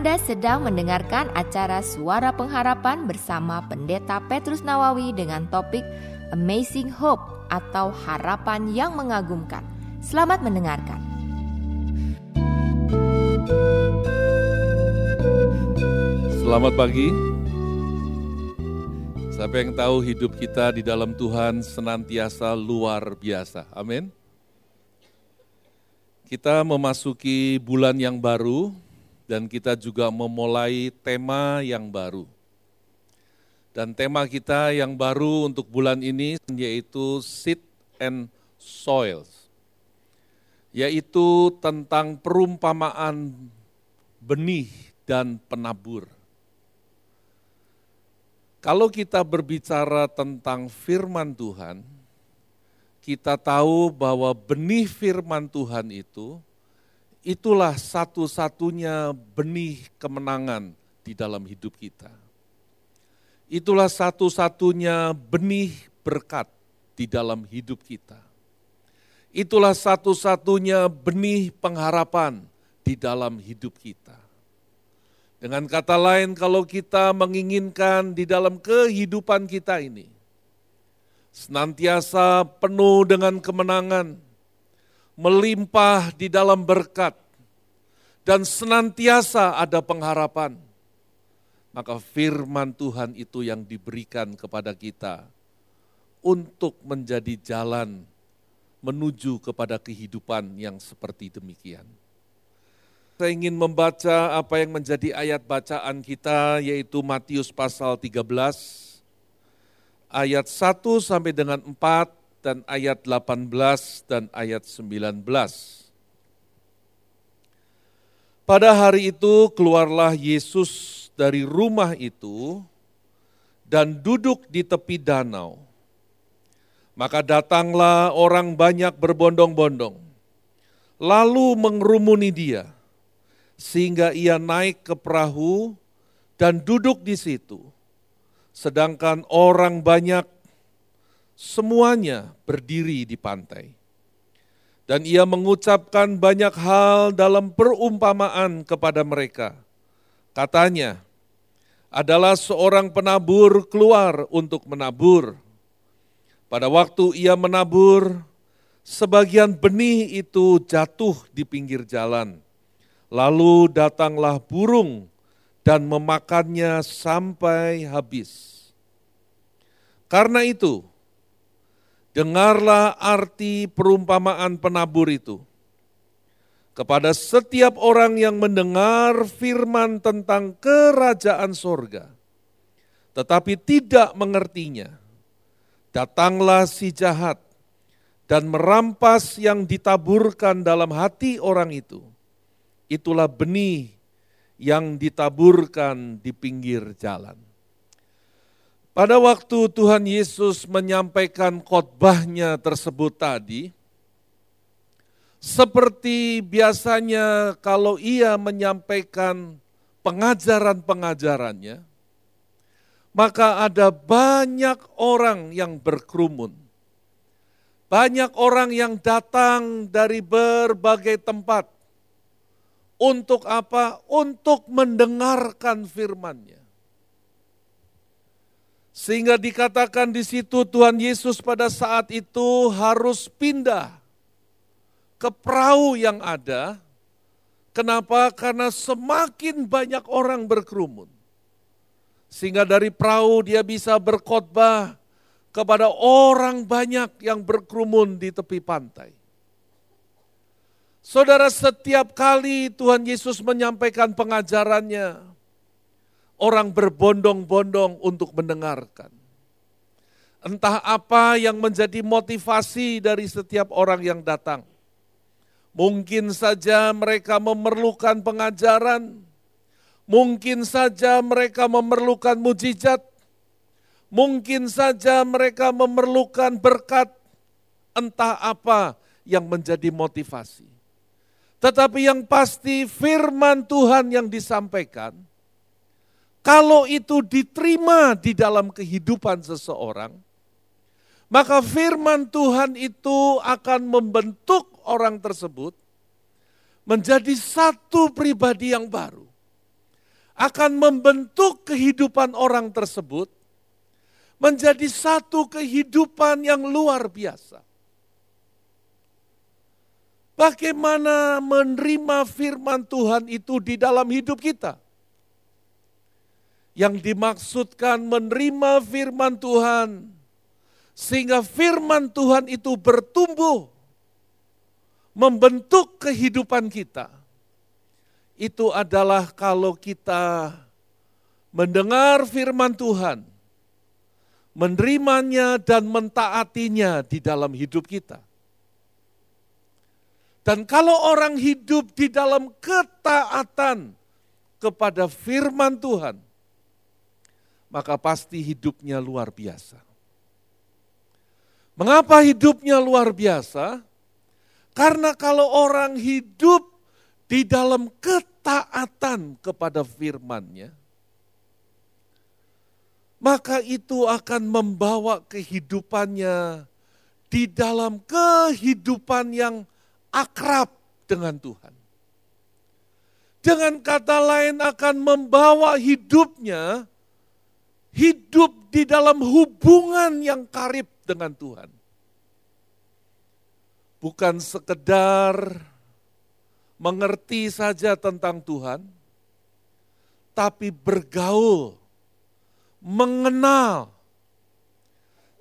Anda sedang mendengarkan acara Suara Pengharapan bersama Pendeta Petrus Nawawi dengan topik Amazing Hope atau Harapan yang Mengagumkan. Selamat mendengarkan. Selamat pagi. Siapa yang tahu hidup kita di dalam Tuhan senantiasa luar biasa. Amin. Kita memasuki bulan yang baru dan kita juga memulai tema yang baru. Dan tema kita yang baru untuk bulan ini yaitu Seed and Soils. Yaitu tentang perumpamaan benih dan penabur. Kalau kita berbicara tentang firman Tuhan, kita tahu bahwa benih firman Tuhan itu, itulah satu-satunya benih kemenangan di dalam hidup kita. Itulah satu-satunya benih berkat di dalam hidup kita. Itulah satu-satunya benih pengharapan di dalam hidup kita. Dengan kata lain, kalau kita menginginkan di dalam kehidupan kita ini, senantiasa penuh dengan kemenangan, melimpah di dalam berkat, dan senantiasa ada pengharapan. Maka firman Tuhan itu yang diberikan kepada kita untuk menjadi jalan menuju kepada kehidupan yang seperti demikian. Saya ingin membaca apa yang menjadi ayat bacaan kita yaitu Matius pasal 13 ayat 1 sampai dengan 4 dan ayat 18 dan ayat 19. Pada hari itu keluarlah Yesus dari rumah itu dan duduk di tepi danau. Maka datanglah orang banyak berbondong-bondong, lalu mengerumuni dia, sehingga ia naik ke perahu dan duduk di situ sedangkan orang banyak semuanya berdiri di pantai. Dan ia mengucapkan banyak hal dalam perumpamaan kepada mereka. Katanya, adalah seorang penabur keluar untuk menabur. Pada waktu ia menabur, sebagian benih itu jatuh di pinggir jalan. Lalu datanglah burung dan memakannya sampai habis. Karena itu, dengarlah arti perumpamaan penabur itu. Kepada setiap orang yang mendengar firman tentang kerajaan sorga, tetapi tidak mengertinya, datanglah si jahat dan merampas yang ditaburkan dalam hati orang itu. Itulah benih yang ditaburkan di pinggir jalan. Pada waktu Tuhan Yesus menyampaikan khotbahnya tersebut tadi, seperti biasanya kalau ia menyampaikan pengajaran-pengajarannya, maka ada banyak orang yang berkerumun. Banyak orang yang datang dari berbagai tempat untuk apa? Untuk mendengarkan firman-Nya. Sehingga dikatakan di situ Tuhan Yesus pada saat itu harus pindah ke perahu yang ada. Kenapa? Karena semakin banyak orang berkerumun. Sehingga dari perahu dia bisa berkhotbah kepada orang banyak yang berkerumun di tepi pantai. Saudara, setiap kali Tuhan Yesus menyampaikan pengajarannya, orang berbondong-bondong untuk mendengarkan. Entah apa yang menjadi motivasi dari setiap orang yang datang. Mungkin saja mereka memerlukan pengajaran, mungkin saja mereka memerlukan mujizat, mungkin saja mereka memerlukan berkat, entah apa yang menjadi motivasi. Tetapi yang pasti firman Tuhan yang disampaikan, kalau itu diterima di dalam kehidupan seseorang, maka firman Tuhan itu akan membentuk orang tersebut menjadi satu pribadi yang baru. akan membentuk kehidupan orang tersebut menjadi satu kehidupan yang luar biasa. Bagaimana menerima firman Tuhan itu di dalam hidup kita? Yang dimaksudkan menerima firman Tuhan, sehingga firman Tuhan itu bertumbuh, membentuk kehidupan kita. Itu adalah kalau kita mendengar firman Tuhan, menerimanya dan mentaatinya di dalam hidup kita. Dan kalau orang hidup di dalam ketaatan kepada firman Tuhan, maka pasti hidupnya luar biasa. Mengapa hidupnya luar biasa? Karena kalau orang hidup di dalam ketaatan kepada firman-Nya, maka itu akan membawa kehidupannya di dalam kehidupan yang akrab dengan Tuhan. Dengan kata lain akan membawa hidupnya hidup di dalam hubungan yang karib dengan Tuhan. Bukan sekedar mengerti saja tentang Tuhan, tapi bergaul, mengenal.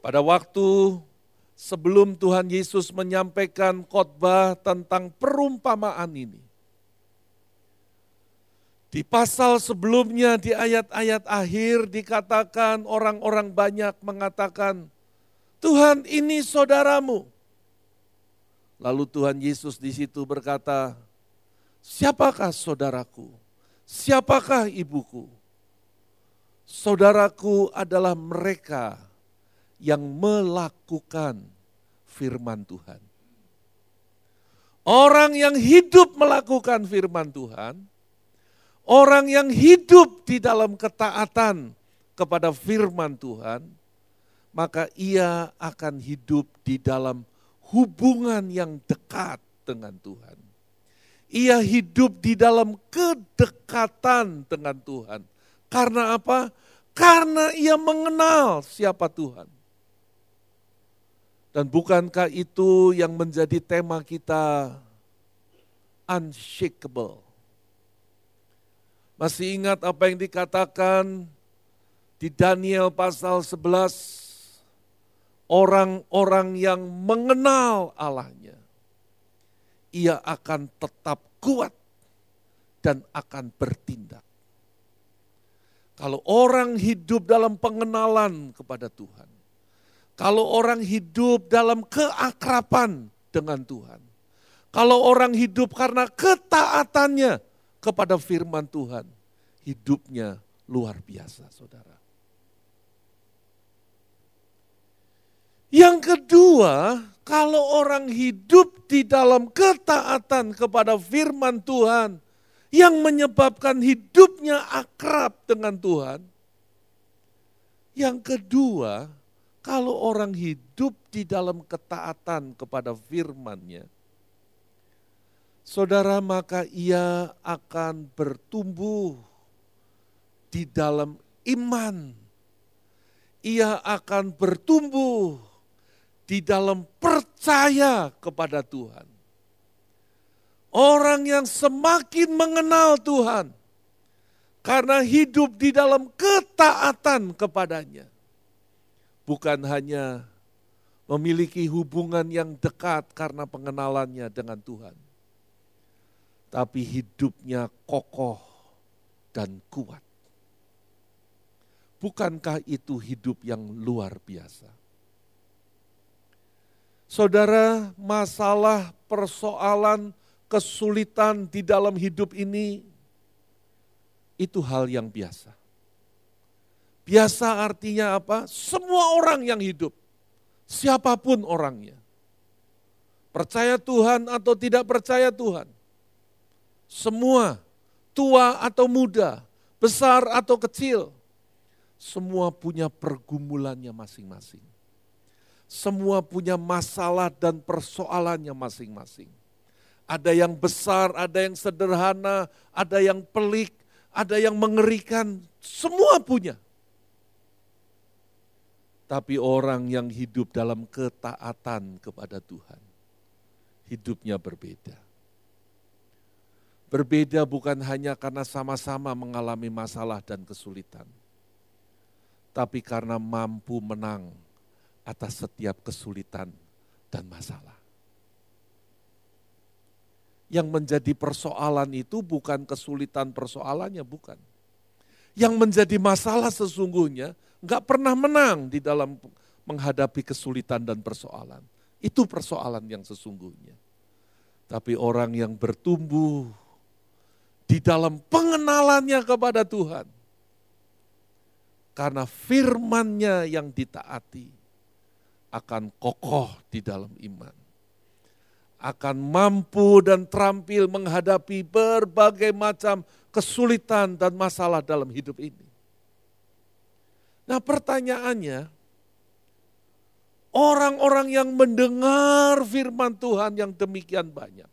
Pada waktu sebelum Tuhan Yesus menyampaikan khotbah tentang perumpamaan ini. Di pasal sebelumnya di ayat-ayat akhir dikatakan orang-orang banyak mengatakan, Tuhan ini saudaramu. Lalu Tuhan Yesus di situ berkata, siapakah saudaraku? Siapakah ibuku? Saudaraku adalah mereka yang melakukan firman Tuhan. Orang yang hidup melakukan firman Tuhan, orang yang hidup di dalam ketaatan kepada firman Tuhan, maka ia akan hidup di dalam hubungan yang dekat dengan Tuhan. Ia hidup di dalam kedekatan dengan Tuhan. Karena apa? Karena ia mengenal siapa Tuhan. Dan bukankah itu yang menjadi tema kita unshakable? Masih ingat apa yang dikatakan di Daniel pasal 11? Orang-orang yang mengenal Allahnya, ia akan tetap kuat dan akan bertindak. Kalau orang hidup dalam pengenalan kepada Tuhan, kalau orang hidup dalam keakraban dengan Tuhan. Kalau orang hidup karena ketaatannya kepada firman Tuhan. Hidupnya luar biasa saudara. Yang kedua, kalau orang hidup di dalam ketaatan kepada firman Tuhan yang menyebabkan hidupnya akrab dengan Tuhan. Yang kedua, kalau orang hidup di dalam ketaatan kepada firman-Nya, saudara maka ia akan bertumbuh di dalam iman. Ia akan bertumbuh di dalam percaya kepada Tuhan. Orang yang semakin mengenal Tuhan karena hidup di dalam ketaatan kepadanya bukan hanya memiliki hubungan yang dekat karena pengenalannya dengan Tuhan, tapi hidupnya kokoh dan kuat. Bukankah itu hidup yang luar biasa? Saudara, masalah, persoalan, kesulitan di dalam hidup ini itu hal yang biasa. Biasa artinya apa? Semua orang yang hidup, siapa pun orangnya. Percaya Tuhan atau tidak percaya Tuhan. Semua, tua atau muda, besar atau kecil, semua punya pergumulannya masing-masing. Semua punya masalah dan persoalannya masing-masing. Ada yang besar, ada yang sederhana, ada yang pelik, ada yang mengerikan, semua punya. Tapi orang yang hidup dalam ketaatan kepada Tuhan, hidupnya berbeda. Berbeda bukan hanya karena sama-sama mengalami masalah dan kesulitan, tapi karena mampu menang atas setiap kesulitan dan masalah. Yang menjadi persoalan itu bukan kesulitan persoalannya, bukan. Yang menjadi masalah sesungguhnya nggak pernah menang di dalam menghadapi kesulitan dan persoalan. Itu persoalan yang sesungguhnya. Tapi orang yang bertumbuh di dalam pengenalannya kepada Tuhan. Karena firmannya yang ditaati akan kokoh di dalam iman akan mampu dan terampil menghadapi berbagai macam kesulitan dan masalah dalam hidup ini. Nah pertanyaannya, orang-orang yang mendengar firman Tuhan yang demikian banyak,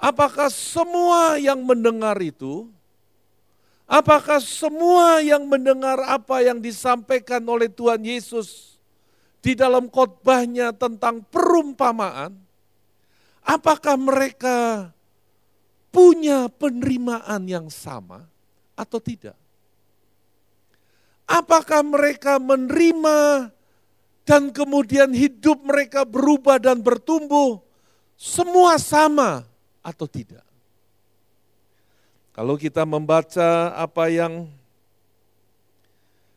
apakah semua yang mendengar itu, apakah semua yang mendengar apa yang disampaikan oleh Tuhan Yesus di dalam khotbahnya tentang perumpamaan, apakah mereka punya penerimaan yang sama atau tidak? Apakah mereka menerima dan kemudian hidup mereka berubah dan bertumbuh semua sama atau tidak? Kalau kita membaca apa yang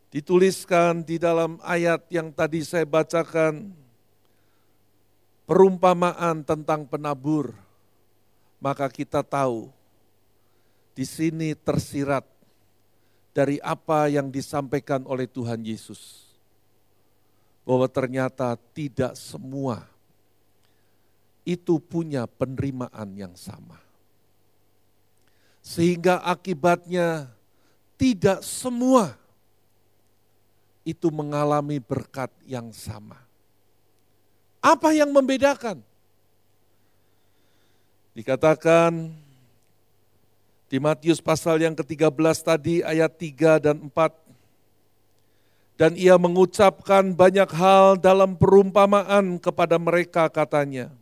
dituliskan di dalam ayat yang tadi saya bacakan, perumpamaan tentang penabur, maka kita tahu di sini tersirat dari apa yang disampaikan oleh Tuhan Yesus. Bahwa ternyata tidak semua itu punya penerimaan yang sama. Sehingga akibatnya tidak semua itu mengalami berkat yang sama. Apa yang membedakan? Dikatakan di Matius pasal yang ke-13 tadi ayat 3 dan 4. Dan ia mengucapkan banyak hal dalam perumpamaan kepada mereka katanya.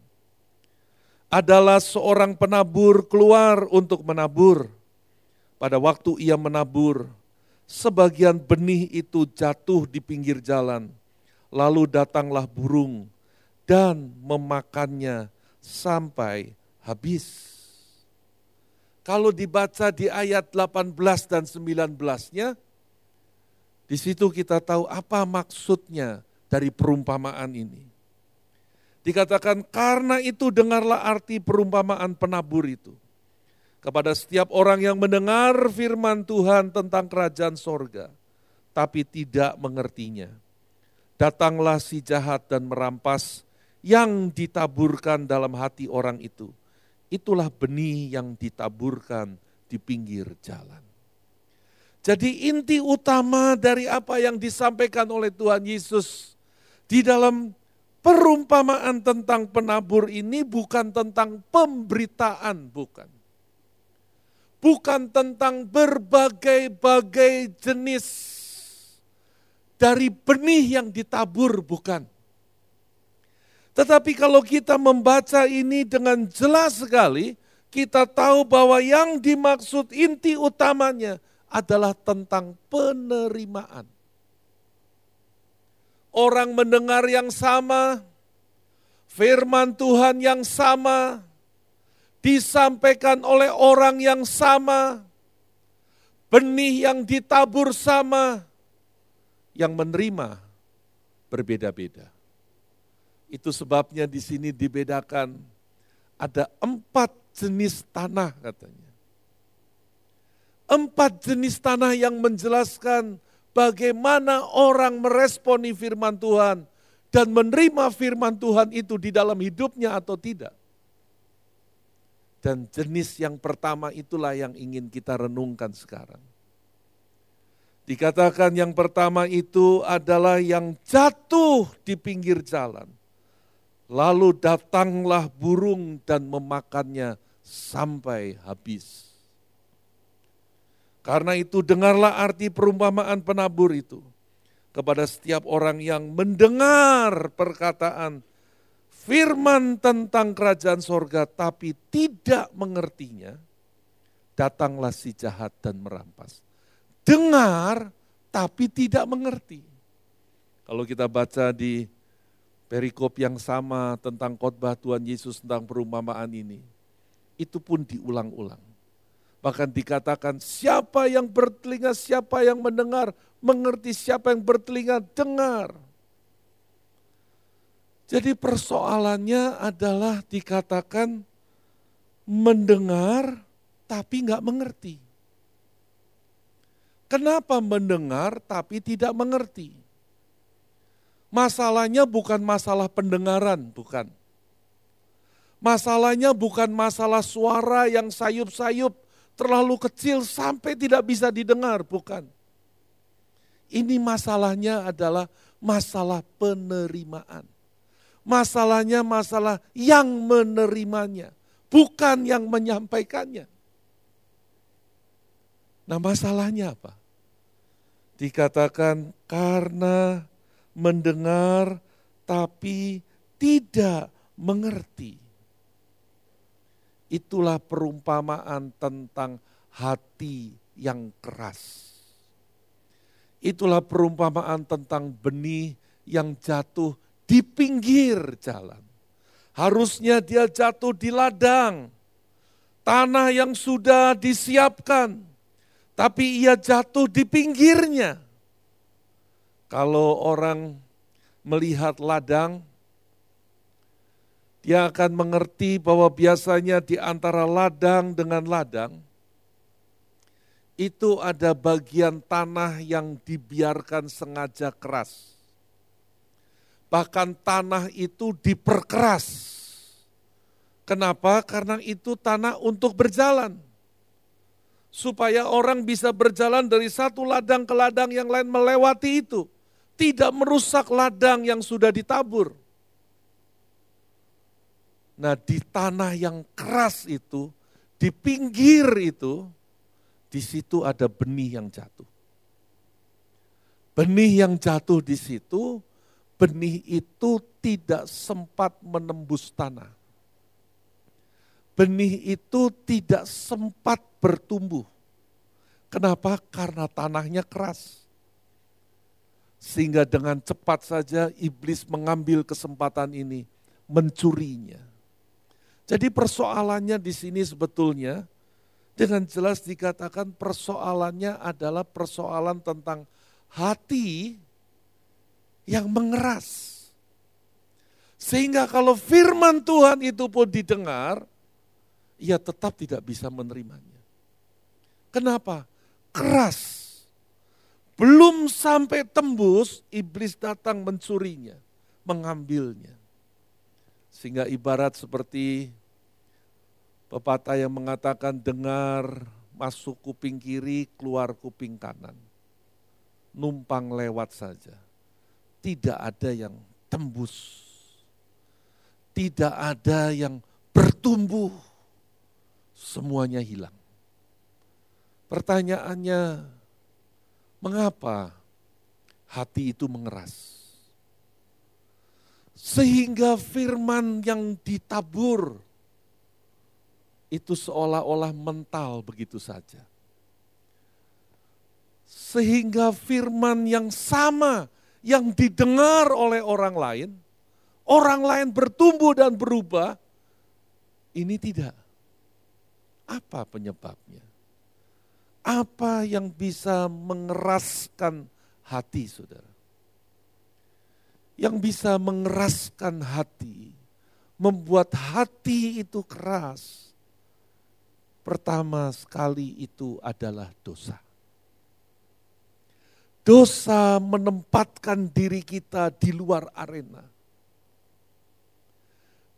Adalah seorang penabur keluar untuk menabur. Pada waktu ia menabur, sebagian benih itu jatuh di pinggir jalan. Lalu datanglah burung dan memakannya sampai habis. Kalau dibaca di ayat 18 dan 19-nya, di situ kita tahu apa maksudnya dari perumpamaan ini. Dikatakan karena itu dengarlah arti perumpamaan penabur itu kepada setiap orang yang mendengar firman Tuhan tentang kerajaan sorga, tapi tidak mengertinya. Datanglah si jahat dan merampas yang ditaburkan dalam hati orang itu. Itulah benih yang ditaburkan di pinggir jalan. Jadi inti utama dari apa yang disampaikan oleh Tuhan Yesus di dalam perumpamaan tentang penabur ini bukan tentang pemberitaan, bukan bukan tentang berbagai-bagai jenis dari benih yang ditabur, bukan. Tetapi kalau kita membaca ini dengan jelas sekali, kita tahu bahwa yang dimaksud inti utamanya adalah tentang penerimaan. Orang mendengar yang sama, firman Tuhan yang sama, disampaikan oleh orang yang sama, benih yang ditabur sama, yang menerima berbeda-beda. Itu sebabnya di sini dibedakan ada empat jenis tanah katanya. Empat jenis tanah yang menjelaskan bagaimana orang meresponi firman Tuhan dan menerima firman Tuhan itu di dalam hidupnya atau tidak. Dan jenis yang pertama itulah yang ingin kita renungkan sekarang. Dikatakan yang pertama itu adalah yang jatuh di pinggir jalan. Lalu datanglah burung dan memakannya sampai habis. Karena itu dengarlah arti perumpamaan penabur itu kepada setiap orang yang mendengar perkataan firman tentang kerajaan sorga tapi tidak mengertinya, datanglah si jahat dan merampas. Dengar tapi tidak mengerti. Kalau kita baca di perikop yang sama tentang khotbah Tuhan Yesus tentang perumpamaan ini, itu pun diulang-ulang. Bahkan dikatakan siapa yang bertelinga, siapa yang mendengar, mengerti siapa yang bertelinga, dengar. Jadi persoalannya adalah dikatakan mendengar tapi nggak mengerti. Kenapa mendengar tapi tidak mengerti? Masalahnya bukan masalah pendengaran, bukan. Masalahnya bukan masalah suara yang sayup-sayup, terlalu kecil sampai tidak bisa didengar, bukan. Ini masalahnya adalah masalah penerimaan. Masalahnya masalah yang menerimanya, bukan yang menyampaikannya. Nah masalahnya apa? Dikatakan karena mendengar tapi tidak mengerti. Itulah perumpamaan tentang hati yang keras. Itulah perumpamaan tentang benih yang jatuh di pinggir jalan. Harusnya dia jatuh di ladang, tanah yang sudah disiapkan, tapi ia jatuh di pinggirnya. Kalau orang melihat ladang, dia akan mengerti bahwa biasanya di antara ladang dengan ladang, itu ada bagian tanah yang dibiarkan sengaja keras. Bahkan tanah itu diperkeras. Kenapa? Karena itu tanah untuk berjalan. Supaya orang bisa berjalan dari satu ladang ke ladang yang lain melewati itu. Tidak merusak ladang yang sudah ditabur. Nah di tanah yang keras itu, di pinggir itu, di situ ada benih yang jatuh. Benih yang jatuh di situ, benih itu tidak sempat menembus tanah. Benih itu tidak sempat bertumbuh. Kenapa? Karena tanahnya keras. Sehingga dengan cepat saja iblis mengambil kesempatan ini, mencurinya. Jadi persoalannya di sini sebetulnya dengan jelas dikatakan persoalannya adalah persoalan tentang hati yang mengeras. Sehingga kalau firman Tuhan itu pun didengar, ia tetap tidak bisa menerimanya. Kenapa? Keras. Belum sampai tembus, iblis datang mencurinya, mengambilnya. Sehingga ibarat seperti Pepatah yang mengatakan dengar masuk kuping kiri, keluar kuping kanan. Numpang lewat saja. Tidak ada yang tembus. Tidak ada yang bertumbuh. Semuanya hilang. Pertanyaannya, mengapa hati itu mengeras? Sehingga firman yang ditabur itu seolah-olah mental begitu saja. Sehingga firman yang sama yang didengar oleh orang lain, orang lain bertumbuh dan berubah, ini tidak. Apa penyebabnya? Apa yang bisa mengeraskan hati saudara? Yang bisa mengeraskan hati, membuat hati itu keras Pertama sekali itu adalah dosa. Dosa menempatkan diri kita di luar arena.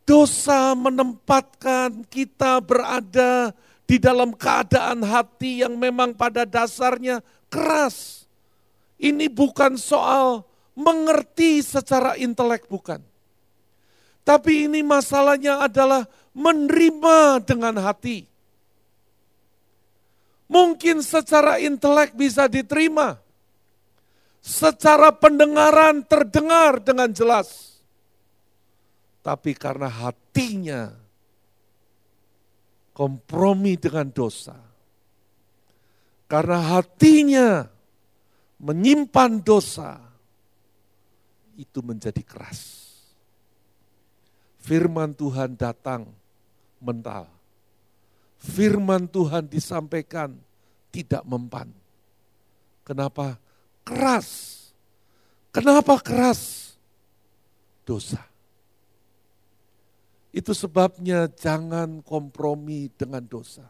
Dosa menempatkan kita berada di dalam keadaan hati yang memang pada dasarnya keras. Ini bukan soal mengerti secara intelek, bukan. Tapi ini masalahnya adalah menerima dengan hati Mungkin secara intelek bisa diterima. Secara pendengaran terdengar dengan jelas. Tapi karena hatinya kompromi dengan dosa. Karena hatinya menyimpan dosa, itu menjadi keras. Firman Tuhan datang mental. Firman Tuhan disampaikan tidak mempan. Kenapa? Keras. Kenapa keras? Dosa. Itu sebabnya jangan kompromi dengan dosa.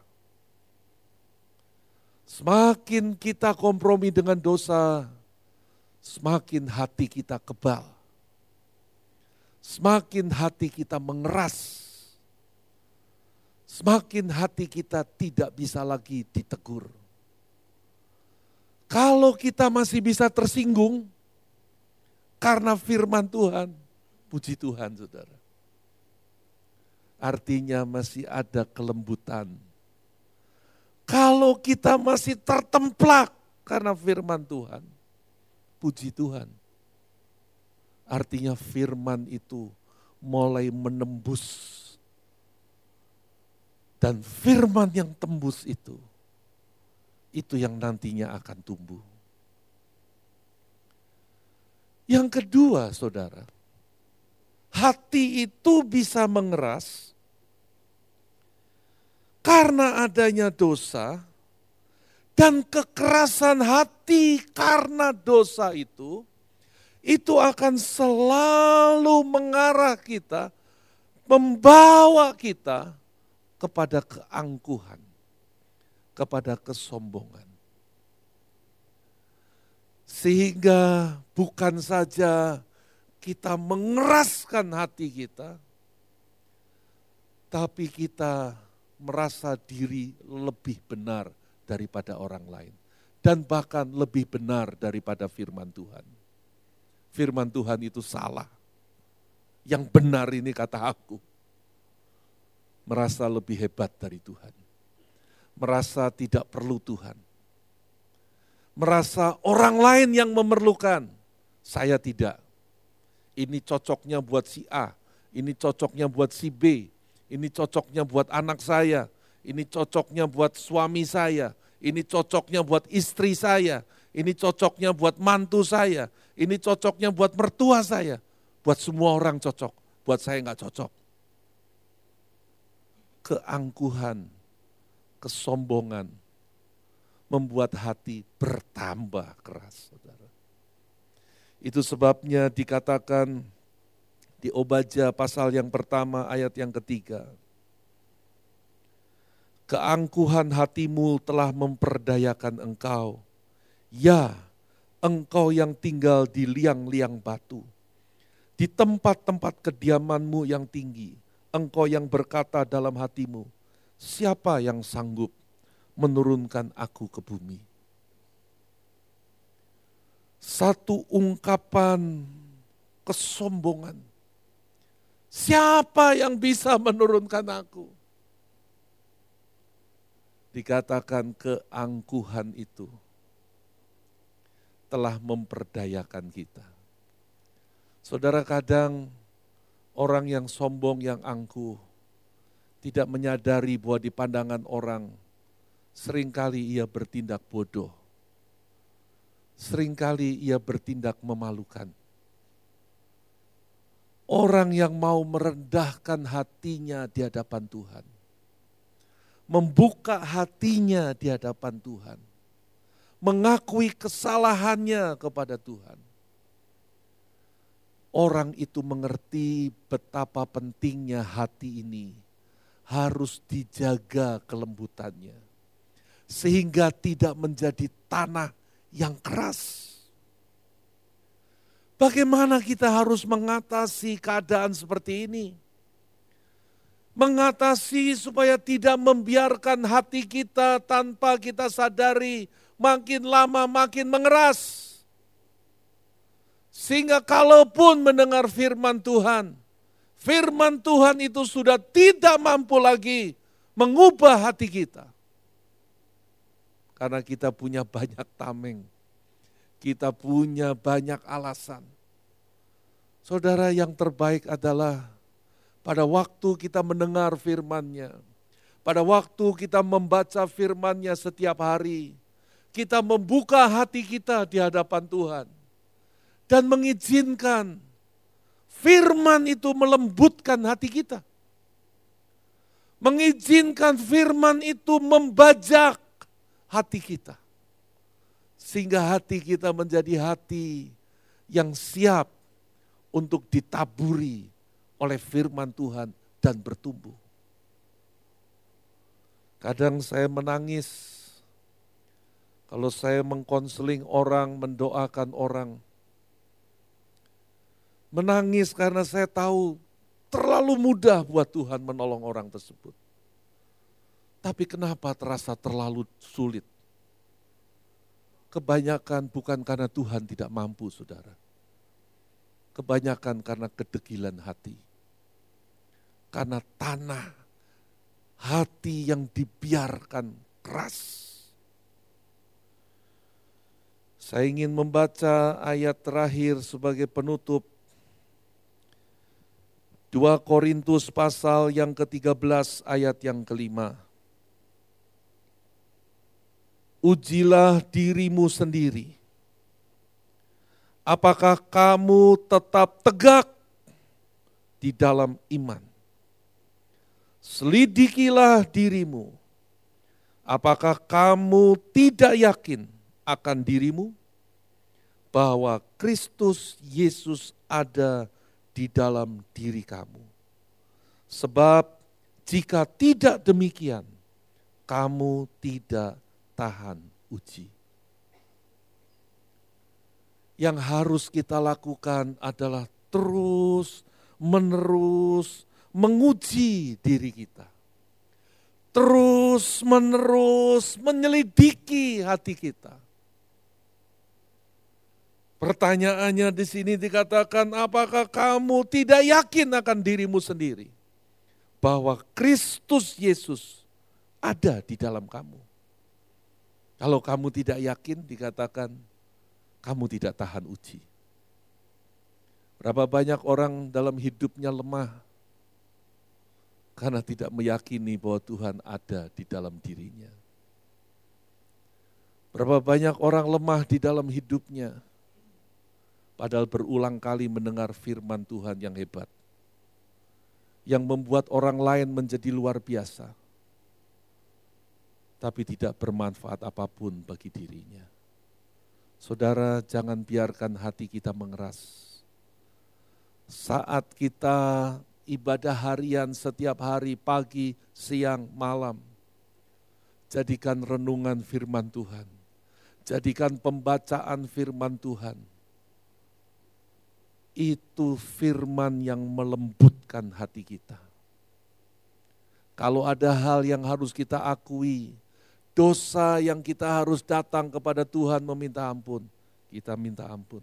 Semakin kita kompromi dengan dosa, semakin hati kita kebal. Semakin hati kita mengeras. Semakin hati kita tidak bisa lagi ditegur. Kalau kita masih bisa tersinggung karena firman Tuhan, puji Tuhan saudara. Artinya masih ada kelembutan kalau kita masih tertemplak karena firman Tuhan, puji Tuhan. Artinya firman itu mulai menembus. Dan firman yang tembus itu, itu yang nantinya akan tumbuh. Yang kedua, saudara, hati itu bisa mengeras karena adanya dosa dan kekerasan hati karena dosa itu, itu akan selalu mengarah kita, membawa kita kepada keangkuhan, kepada kesombongan. Sehingga bukan saja kita mengeraskan hati kita, tapi kita merasa diri lebih benar daripada orang lain. Dan bahkan lebih benar daripada firman Tuhan. Firman Tuhan itu salah. Yang benar ini kata aku. Merasa lebih hebat dari Tuhan. Merasa tidak perlu Tuhan. Merasa orang lain yang memerlukan. Saya tidak. Ini cocoknya buat si A. Ini cocoknya buat si B ini cocoknya buat anak saya, ini cocoknya buat suami saya, ini cocoknya buat istri saya, ini cocoknya buat mantu saya, ini cocoknya buat mertua saya. Buat semua orang cocok, buat saya nggak cocok. Keangkuhan, kesombongan, membuat hati bertambah keras. Saudara. Itu sebabnya dikatakan di Obaja pasal yang pertama ayat yang ketiga. Keangkuhan hatimu telah memperdayakan engkau. Ya, engkau yang tinggal di liang-liang batu. Di tempat-tempat kediamanmu yang tinggi, engkau yang berkata dalam hatimu, siapa yang sanggup menurunkan aku ke bumi? Satu ungkapan kesombongan Siapa yang bisa menurunkan aku? Dikatakan keangkuhan itu telah memperdayakan kita. Saudara kadang orang yang sombong, yang angkuh, tidak menyadari bahwa di pandangan orang sering kali ia bertindak bodoh. Seringkali ia bertindak memalukan Orang yang mau merendahkan hatinya di hadapan Tuhan. Membuka hatinya di hadapan Tuhan. Mengakui kesalahannya kepada Tuhan. Orang itu mengerti betapa pentingnya hati ini harus dijaga kelembutannya. Sehingga tidak menjadi tanah yang keras Bagaimana kita harus mengatasi keadaan seperti ini? Mengatasi supaya tidak membiarkan hati kita tanpa kita sadari makin lama makin mengeras. Sehingga kalaupun mendengar firman Tuhan, firman Tuhan itu sudah tidak mampu lagi mengubah hati kita. karena kita punya banyak tameng. Kita punya banyak alasan. Saudara yang terbaik adalah pada waktu kita mendengar firman-Nya, pada waktu kita membaca firman-Nya setiap hari, kita membuka hati kita di hadapan Tuhan dan mengizinkan firman itu melembutkan hati kita. Mengizinkan firman itu membajak hati kita. Sehingga hati kita menjadi hati yang siap untuk ditaburi oleh firman Tuhan dan bertumbuh. Kadang saya menangis kalau saya mengkonseling orang, mendoakan orang. Menangis karena saya tahu terlalu mudah buat Tuhan menolong orang tersebut. Tapi kenapa terasa terlalu sulit? Kebanyakan bukan karena Tuhan tidak mampu, saudara. Kebanyakan karena kedegilan hati. Karena tanah hati yang dibiarkan keras. Saya ingin membaca ayat terakhir sebagai penutup 2 Korintus pasal yang ke-13 ayat yang kelima ujilah dirimu sendiri. Apakah kamu tetap tegak di dalam iman? Selidikilah dirimu. Apakah kamu tidak yakin akan dirimu bahwa Kristus Yesus ada di dalam diri kamu? Sebab jika tidak demikian, kamu tidak tahan uji. Yang harus kita lakukan adalah terus menerus menguji diri kita. Terus menerus menyelidiki hati kita. Pertanyaannya di sini dikatakan, apakah kamu tidak yakin akan dirimu sendiri? Bahwa Kristus Yesus ada di dalam kamu. Kalau kamu tidak yakin dikatakan kamu tidak tahan uji. Berapa banyak orang dalam hidupnya lemah karena tidak meyakini bahwa Tuhan ada di dalam dirinya. Berapa banyak orang lemah di dalam hidupnya, padahal berulang kali mendengar firman Tuhan yang hebat, yang membuat orang lain menjadi luar biasa tapi tidak bermanfaat apa pun bagi dirinya. Saudara, jangan biarkan hati kita mengeras. Saat kita ibadah harian setiap hari, pagi, siang, malam, jadikan renungan firman Tuhan, jadikan pembacaan firman Tuhan. Itu firman yang melembutkan hati kita. Kalau ada hal yang harus kita akui, dosa yang kita harus datang kepada Tuhan meminta ampun, kita minta ampun.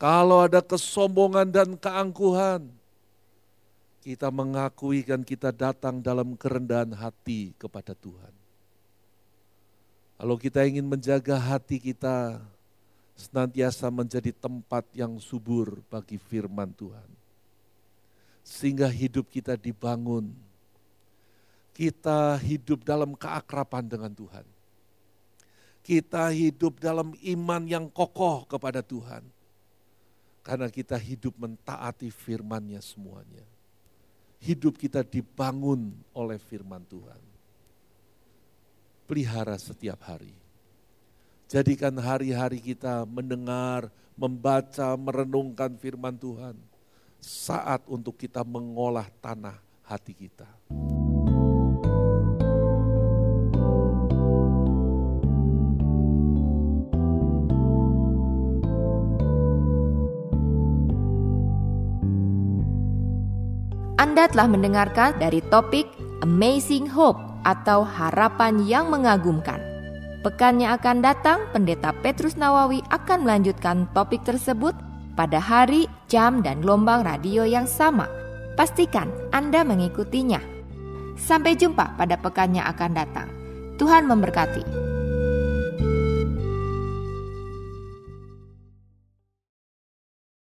Kalau ada kesombongan dan keangkuhan, kita mengakui dan kita datang dalam kerendahan hati kepada Tuhan. Kalau kita ingin menjaga hati kita senantiasa menjadi tempat yang subur bagi firman Tuhan. Sehingga hidup kita dibangun kita hidup dalam keakraban dengan Tuhan. Kita hidup dalam iman yang kokoh kepada Tuhan. Karena kita hidup mentaati firman-Nya semuanya. Hidup kita dibangun oleh firman Tuhan. Pelihara setiap hari. Jadikan hari-hari kita mendengar, membaca, merenungkan firman Tuhan. Saat untuk kita mengolah tanah hati kita. Anda telah mendengarkan dari topik Amazing Hope atau harapan yang mengagumkan. Pekan yang akan datang, Pendeta Petrus Nawawi akan melanjutkan topik tersebut pada hari, jam, dan gelombang radio yang sama. Pastikan Anda mengikutinya. Sampai jumpa pada pekan yang akan datang. Tuhan memberkati.